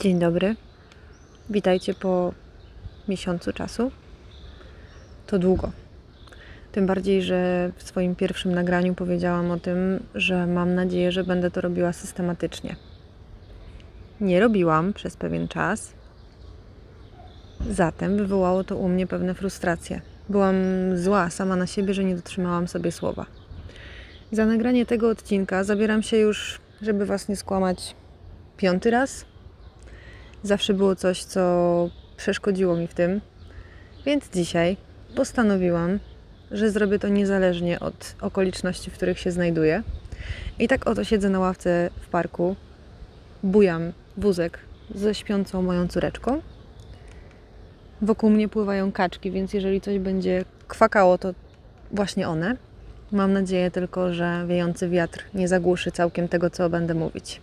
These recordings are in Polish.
Dzień dobry. Witajcie po miesiącu czasu. To długo. Tym bardziej, że w swoim pierwszym nagraniu powiedziałam o tym, że mam nadzieję, że będę to robiła systematycznie. Nie robiłam przez pewien czas. Zatem wywołało to u mnie pewne frustracje. Byłam zła sama na siebie, że nie dotrzymałam sobie słowa. Za nagranie tego odcinka zabieram się już, żeby Was nie skłamać, piąty raz. Zawsze było coś, co przeszkodziło mi w tym, więc dzisiaj postanowiłam, że zrobię to niezależnie od okoliczności, w których się znajduję. I tak oto siedzę na ławce w parku, bujam wózek ze śpiącą moją córeczką. Wokół mnie pływają kaczki, więc jeżeli coś będzie kwakało, to właśnie one. Mam nadzieję tylko, że wiejący wiatr nie zagłuszy całkiem tego, co będę mówić.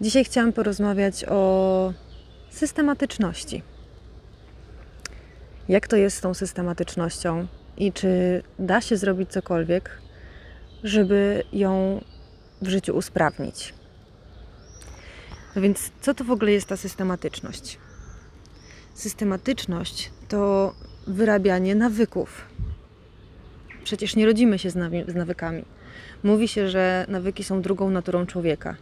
Dzisiaj chciałam porozmawiać o systematyczności. Jak to jest z tą systematycznością i czy da się zrobić cokolwiek, żeby ją w życiu usprawnić? No więc, co to w ogóle jest ta systematyczność? Systematyczność to wyrabianie nawyków. Przecież nie rodzimy się z, nawykami. Mówi się, że nawyki są drugą naturą człowieka,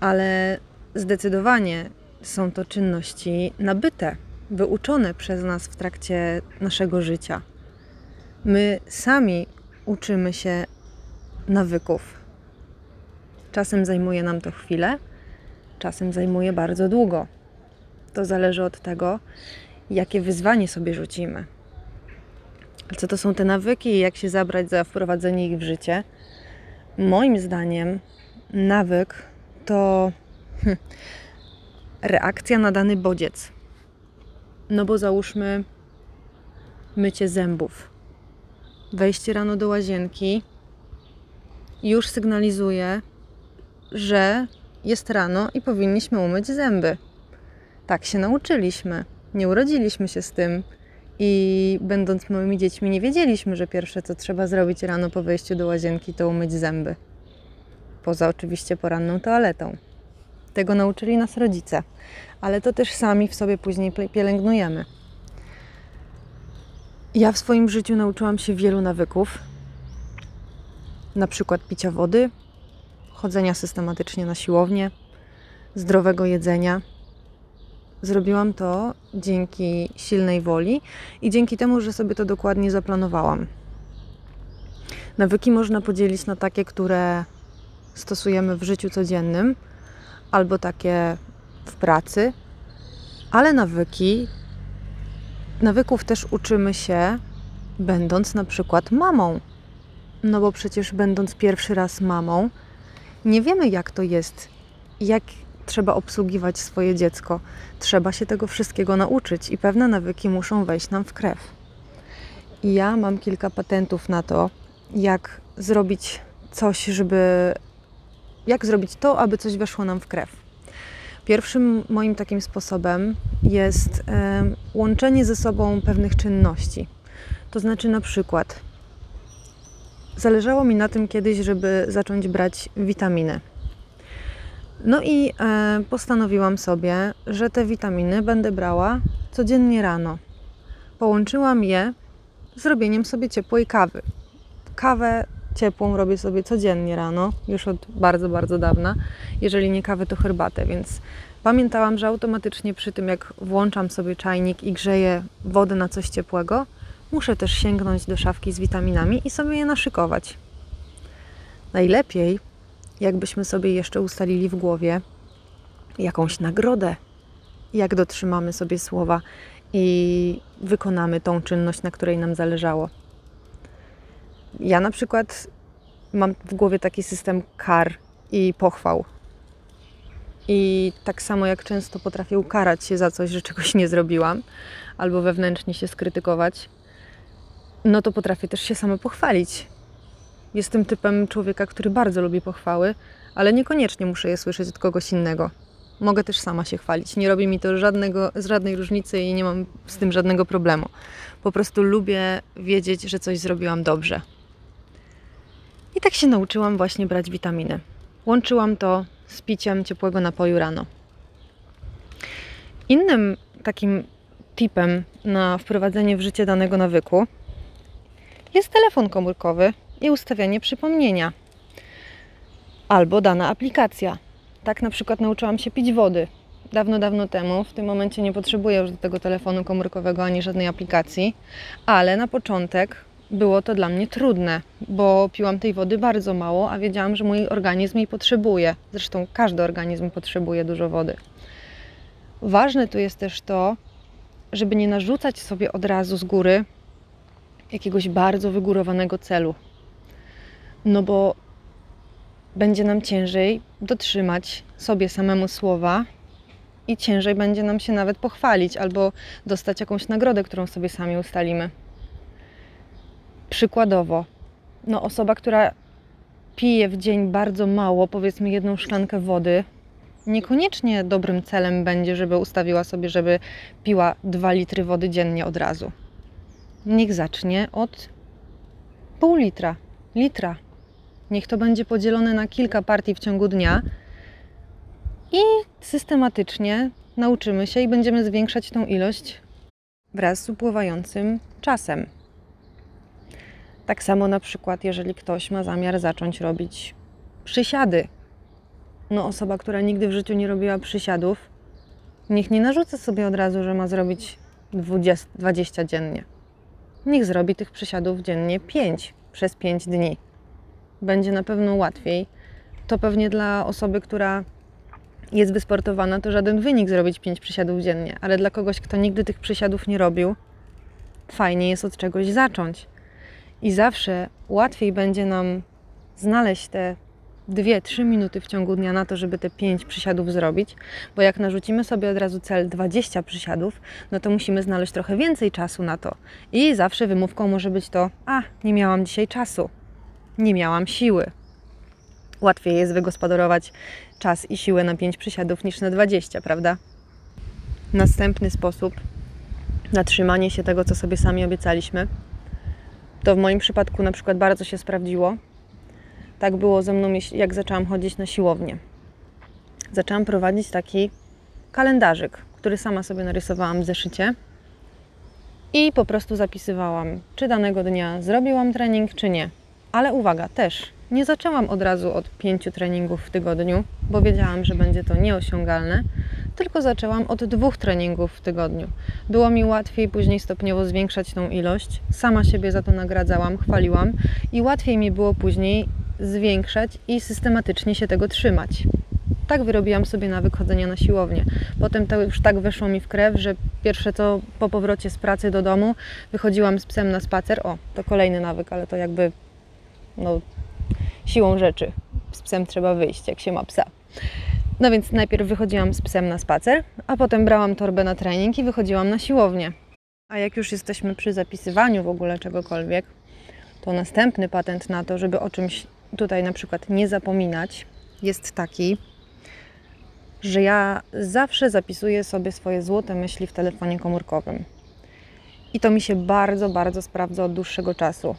ale zdecydowanie są to czynności nabyte, wyuczone przez nas w trakcie naszego życia. My sami uczymy się nawyków. Czasem zajmuje nam to chwilę, czasem zajmuje bardzo długo. To zależy od tego, jakie wyzwanie sobie rzucimy. Co to są te nawyki i jak się zabrać za wprowadzenie ich w życie? Moim zdaniem nawyk to hm, reakcja na dany bodziec. No bo załóżmy mycie zębów. Wejście rano do łazienki już sygnalizuje, że jest rano i powinniśmy umyć zęby. Tak się nauczyliśmy. Nie urodziliśmy się z tym. I będąc małymi dziećmi, nie wiedzieliśmy, że pierwsze co trzeba zrobić rano po wejściu do łazienki to umyć zęby. Poza oczywiście poranną toaletą. Tego nauczyli nas rodzice, ale to też sami w sobie później pielęgnujemy. Ja w swoim życiu nauczyłam się wielu nawyków, na przykład picia wody, chodzenia systematycznie na siłownię, zdrowego jedzenia Zrobiłam to dzięki silnej woli i dzięki temu, że sobie to dokładnie zaplanowałam. Nawyki można podzielić na takie, które stosujemy w życiu codziennym, albo takie w pracy, ale nawyki, nawyków też uczymy się, będąc na przykład mamą. No bo przecież, będąc pierwszy raz mamą, nie wiemy, jak to jest, jak trzeba obsługiwać swoje dziecko. Trzeba się tego wszystkiego nauczyć i pewne nawyki muszą wejść nam w krew. I ja mam kilka patentów na to, jak zrobić coś, żeby. Jak zrobić to, aby coś weszło nam w krew. Pierwszym moim takim sposobem jest e, łączenie ze sobą pewnych czynności. To znaczy, na przykład, zależało mi na tym kiedyś, żeby zacząć brać witaminy. No i e, postanowiłam sobie, że te witaminy będę brała codziennie rano. Połączyłam je z robieniem sobie ciepłej kawy. Kawę ciepłą robię sobie codziennie rano, już od bardzo, bardzo dawna. Jeżeli nie kawę, to herbatę, więc pamiętałam, że automatycznie przy tym, jak włączam sobie czajnik i grzeję wodę na coś ciepłego, muszę też sięgnąć do szafki z witaminami i sobie je naszykować. Najlepiej jakbyśmy sobie jeszcze ustalili w głowie jakąś nagrodę, jak dotrzymamy sobie słowa i wykonamy tą czynność, na której nam zależało. Ja na przykład mam w głowie taki system kar i pochwał. I tak samo jak często potrafię ukarać się za coś, że czegoś nie zrobiłam, albo wewnętrznie się skrytykować, no to potrafię też się samo pochwalić Jestem typem człowieka, który bardzo lubi pochwały, ale niekoniecznie muszę je słyszeć od kogoś innego. Mogę też sama się chwalić. Nie robi mi to żadnego, żadnej różnicy i nie mam z tym żadnego problemu. Po prostu lubię wiedzieć, że coś zrobiłam dobrze. I tak się nauczyłam właśnie brać witaminy. Łączyłam to z piciem ciepłego napoju rano. Innym takim tipem na wprowadzenie w życie danego nawyku jest telefon komórkowy i ustawianie przypomnienia. Albo dana aplikacja. Tak na przykład nauczyłam się pić wody dawno, dawno temu. W tym momencie nie potrzebuję już do tego telefonu komórkowego ani żadnej aplikacji, ale na początek było to dla mnie trudne, bo piłam tej wody bardzo mało, a wiedziałam, że mój organizm jej potrzebuje. Zresztą każdy organizm potrzebuje dużo wody. Ważne tu jest też to, żeby nie narzucać sobie od razu z góry jakiegoś bardzo wygórowanego celu. No bo będzie nam ciężej dotrzymać sobie samemu słowa i ciężej będzie nam się nawet pochwalić albo dostać jakąś nagrodę, którą sobie sami ustalimy. Przykładowo, no osoba, która pije w dzień bardzo mało, powiedzmy jedną szklankę wody, niekoniecznie dobrym celem będzie, żeby ustawiła sobie, żeby piła 2 litry wody dziennie od razu. Niech zacznie od pół litra, litra. Niech to będzie podzielone na kilka partii w ciągu dnia i systematycznie nauczymy się i będziemy zwiększać tą ilość wraz z upływającym czasem. Tak samo na przykład, jeżeli ktoś ma zamiar zacząć robić przysiady. No, osoba, która nigdy w życiu nie robiła przysiadów, niech nie narzuca sobie od razu, że ma zrobić 20, 20 dziennie. Niech zrobi tych przysiadów dziennie 5 przez 5 dni. Będzie na pewno łatwiej. To pewnie dla osoby, która jest wysportowana, to żaden wynik zrobić 5 przysiadów dziennie, ale dla kogoś, kto nigdy tych przysiadów nie robił, fajnie jest od czegoś zacząć. I zawsze łatwiej będzie nam znaleźć te 2-3 minuty w ciągu dnia na to, żeby te 5 przysiadów zrobić, bo jak narzucimy sobie od razu cel 20 przysiadów, no to musimy znaleźć trochę więcej czasu na to. I zawsze wymówką może być to: A, nie miałam dzisiaj czasu, nie miałam siły. Łatwiej jest wygospodarować czas i siłę na 5 przysiadów niż na 20, prawda? Następny sposób na trzymanie się tego, co sobie sami obiecaliśmy, to w moim przypadku na przykład bardzo się sprawdziło. Tak było ze mną, jak zaczęłam chodzić na siłownię. Zaczęłam prowadzić taki kalendarzyk, który sama sobie narysowałam w zeszycie i po prostu zapisywałam, czy danego dnia zrobiłam trening, czy nie. Ale uwaga, też nie zaczęłam od razu od pięciu treningów w tygodniu, bo wiedziałam, że będzie to nieosiągalne, tylko zaczęłam od dwóch treningów w tygodniu. Było mi łatwiej później stopniowo zwiększać tą ilość. Sama siebie za to nagradzałam, chwaliłam i łatwiej mi było później zwiększać i systematycznie się tego trzymać. Tak wyrobiłam sobie nawyk chodzenia na siłownię. Potem to już tak weszło mi w krew, że pierwsze to po powrocie z pracy do domu wychodziłam z psem na spacer. O, to kolejny nawyk, ale to jakby no, siłą rzeczy. Z psem trzeba wyjść, jak się ma psa. No więc najpierw wychodziłam z psem na spacer, a potem brałam torbę na trening i wychodziłam na siłownię. A jak już jesteśmy przy zapisywaniu w ogóle czegokolwiek, to następny patent na to, żeby o czymś tutaj na przykład nie zapominać, jest taki, że ja zawsze zapisuję sobie swoje złote myśli w telefonie komórkowym. I to mi się bardzo, bardzo sprawdza od dłuższego czasu.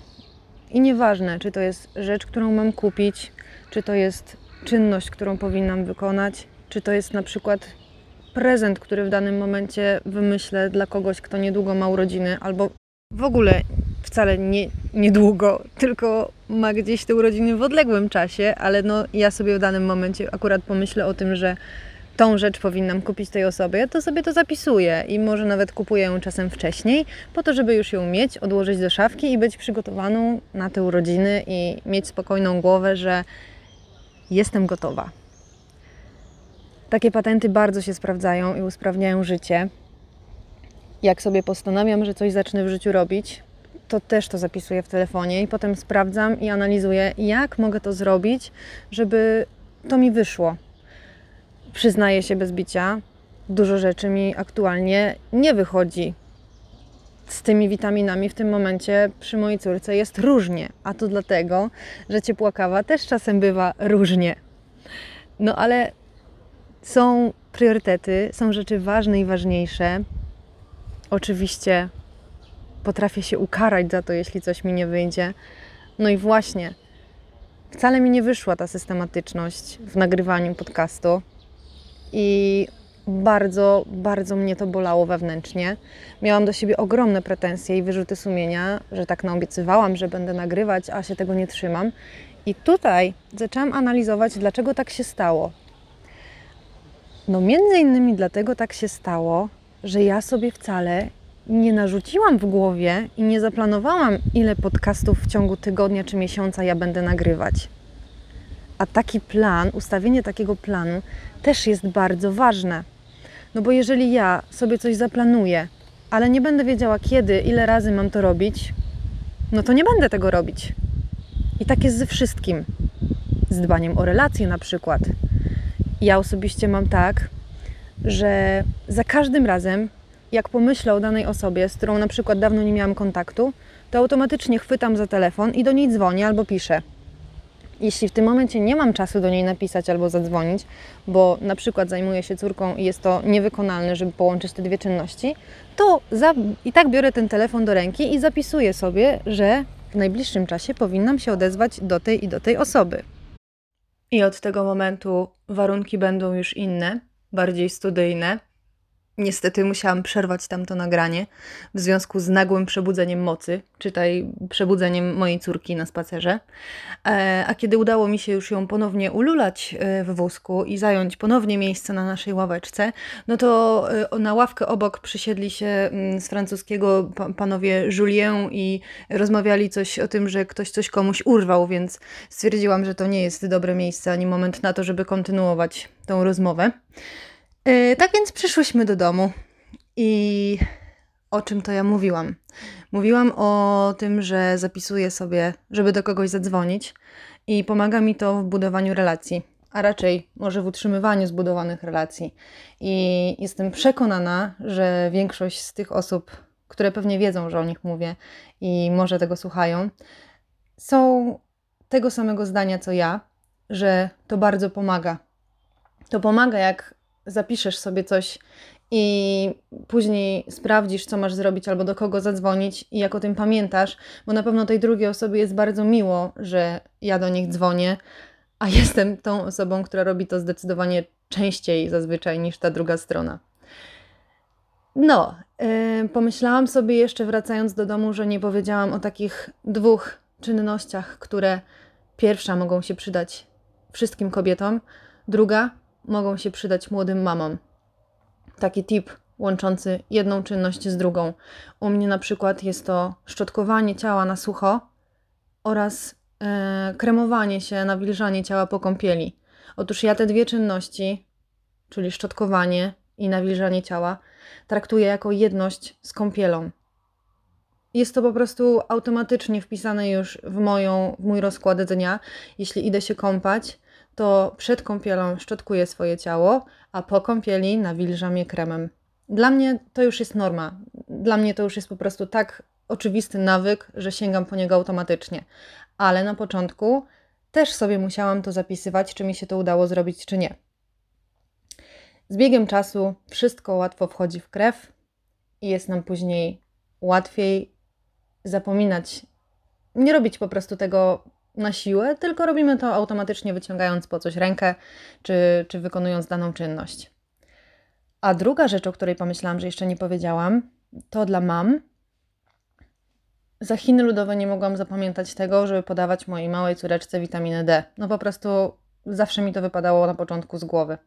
I nieważne, czy to jest rzecz, którą mam kupić, czy to jest czynność, którą powinnam wykonać, czy to jest na przykład prezent, który w danym momencie wymyślę dla kogoś, kto niedługo ma urodziny, albo w ogóle wcale nie niedługo, tylko ma gdzieś te urodziny w odległym czasie, ale no ja sobie w danym momencie akurat pomyślę o tym, że tą rzecz powinnam kupić tej osobie, to sobie to zapisuję i może nawet kupuję ją czasem wcześniej, po to, żeby już ją mieć, odłożyć do szafki i być przygotowaną na te urodziny i mieć spokojną głowę, że jestem gotowa. Takie patenty bardzo się sprawdzają i usprawniają życie. Jak sobie postanawiam, że coś zacznę w życiu robić, to też to zapisuję w telefonie i potem sprawdzam i analizuję, jak mogę to zrobić, żeby to mi wyszło przyznaję się bez bicia, dużo rzeczy mi aktualnie nie wychodzi. Z tymi witaminami w tym momencie przy mojej córce jest różnie, a to dlatego, że ciepła kawa też czasem bywa różnie. No ale są priorytety, są rzeczy ważne i ważniejsze. Oczywiście potrafię się ukarać za to, jeśli coś mi nie wyjdzie. No i właśnie, wcale mi nie wyszła ta systematyczność w nagrywaniu podcastu. I bardzo, bardzo mnie to bolało wewnętrznie. Miałam do siebie ogromne pretensje i wyrzuty sumienia, że tak naobiecywałam, że będę nagrywać, a się tego nie trzymam. I tutaj zaczęłam analizować, dlaczego tak się stało. No, między innymi dlatego tak się stało, że ja sobie wcale nie narzuciłam w głowie i nie zaplanowałam, ile podcastów w ciągu tygodnia czy miesiąca ja będę nagrywać. A taki plan, ustawienie takiego planu też jest bardzo ważne. No bo jeżeli ja sobie coś zaplanuję, ale nie będę wiedziała kiedy, ile razy mam to robić, no to nie będę tego robić. I tak jest ze wszystkim. Z dbaniem o relacje na przykład. Ja osobiście mam tak, że za każdym razem, jak pomyślę o danej osobie, z którą na przykład dawno nie miałam kontaktu, to automatycznie chwytam za telefon i do niej dzwonię albo piszę. Jeśli w tym momencie nie mam czasu do niej napisać albo zadzwonić, bo na przykład zajmuję się córką i jest to niewykonalne, żeby połączyć te dwie czynności, to za, i tak biorę ten telefon do ręki i zapisuję sobie, że w najbliższym czasie powinnam się odezwać do tej i do tej osoby. I od tego momentu warunki będą już inne, bardziej studyjne. Niestety musiałam przerwać tamto nagranie w związku z nagłym przebudzeniem mocy, czytaj przebudzeniem mojej córki na spacerze. E, a kiedy udało mi się już ją ponownie ululać e, w wózku i zająć ponownie miejsce na naszej ławeczce, no to e, na ławkę obok przysiedli się mm, z francuskiego panowie Julien i rozmawiali coś o tym, że ktoś coś komuś urwał, więc stwierdziłam, że to nie jest dobre miejsce ani moment na to, żeby kontynuować tą rozmowę. E, tak więc przyszłyśmy do domu i o czym to ja mówiłam? Mówiłam o tym, że zapisuję sobie, żeby do kogoś zadzwonić i pomaga mi to w budowaniu relacji, a raczej może w utrzymywaniu zbudowanych relacji. I jestem przekonana, że większość z tych osób, które pewnie wiedzą, że o nich mówię i może tego słuchają, są tego samego zdania co ja, że to bardzo pomaga. To pomaga, jak zapiszesz sobie coś i później sprawdzisz, co masz zrobić albo do kogo zadzwonić i jak o tym pamiętasz, bo na pewno tej drugiej osobie jest bardzo miło, że ja do nich dzwonię, a jestem tą osobą, która robi to zdecydowanie częściej zazwyczaj niż ta druga strona. No, yy, pomyślałam sobie jeszcze wracając do domu, że nie powiedziałam o takich dwóch czynnościach, które pierwsza mogą się przydać wszystkim kobietom, druga mogą się przydać młodym mamom. Taki tip łączący jedną czynność z drugą. U mnie na przykład jest to szczotkowanie ciała na sucho oraz e, kremowanie się, nawilżanie ciała po kąpieli. Otóż ja te dwie czynności, czyli szczotkowanie i nawilżanie ciała, traktuję jako jedność z kąpielą. Jest to po prostu automatycznie wpisane już w, moją, w mój rozkład dnia. Jeśli idę się kąpać, to przed kąpielą szczotkuję swoje ciało, a po kąpieli nawilżam je kremem. Dla mnie to już jest norma. Dla mnie to już jest po prostu tak oczywisty nawyk, że sięgam po niego automatycznie. Ale na początku też sobie musiałam to zapisywać, czy mi się to udało zrobić, czy nie. Z biegiem czasu wszystko łatwo wchodzi w krew i jest nam później łatwiej zapominać, nie robić po prostu tego na siłę, tylko robimy to automatycznie wyciągając po coś rękę czy, czy wykonując daną czynność. A druga rzecz, o której pomyślałam, że jeszcze nie powiedziałam, to dla mam. Za Chiny ludowe nie mogłam zapamiętać tego, żeby podawać mojej małej córeczce witaminę D. No po prostu zawsze mi to wypadało na początku z głowy.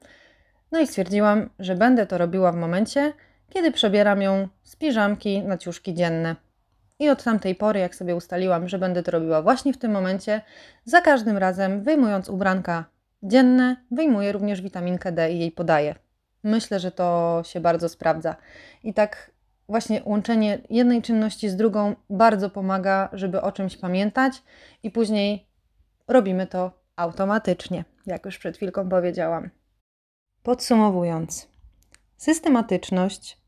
No i stwierdziłam, że będę to robiła w momencie, kiedy przebieram ją z piżamki na ciuszki dzienne. I od tamtej pory, jak sobie ustaliłam, że będę to robiła właśnie w tym momencie, za każdym razem wyjmując ubranka dzienne, wyjmuję również witaminkę D i jej podaję. Myślę, że to się bardzo sprawdza. I tak właśnie łączenie jednej czynności z drugą bardzo pomaga, żeby o czymś pamiętać i później robimy to automatycznie, jak już przed chwilką powiedziałam. Podsumowując, systematyczność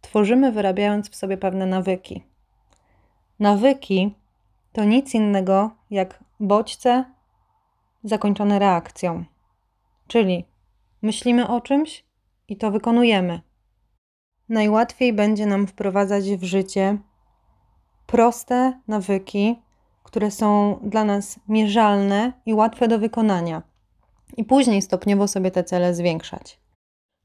tworzymy wyrabiając w sobie pewne nawyki. Nawyki to nic innego jak bodźce zakończone reakcją. Czyli myślimy o czymś i to wykonujemy. Najłatwiej będzie nam wprowadzać w życie proste nawyki, które są dla nas mierzalne i łatwe do wykonania, i później stopniowo sobie te cele zwiększać.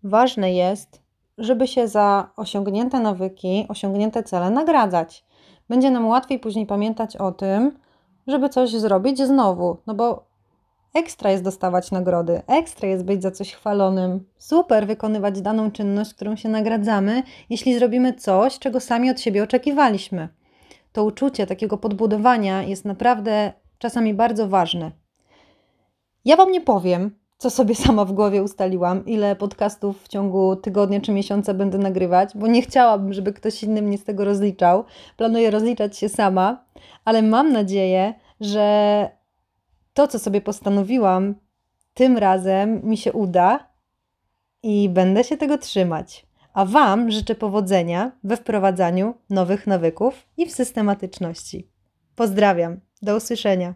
ważne jest, żeby się za osiągnięte nawyki, osiągnięte cele nagradzać. Będzie nam łatwiej później pamiętać o tym, żeby coś zrobić znowu, no bo ekstra jest dostawać nagrody, ekstra jest być za coś chwalonym, super wykonywać daną czynność, którą się nagradzamy, jeśli zrobimy coś, czego sami od siebie oczekiwaliśmy. To uczucie takiego podbudowania jest naprawdę czasami bardzo ważne. Ja Wam nie powiem, co sobie sama w głowie ustaliłam, ile podcastów w ciągu tygodnia czy miesiąca będę nagrywać, bo nie chciałabym, żeby ktoś inny mnie z tego rozliczał. Planuję rozliczać się sama, ale mam nadzieję, że to, co sobie postanowiłam, tym razem mi się uda i będę się tego trzymać. A Wam życzę powodzenia we wprowadzaniu nowych nawyków i w systematyczności. Pozdrawiam, do usłyszenia.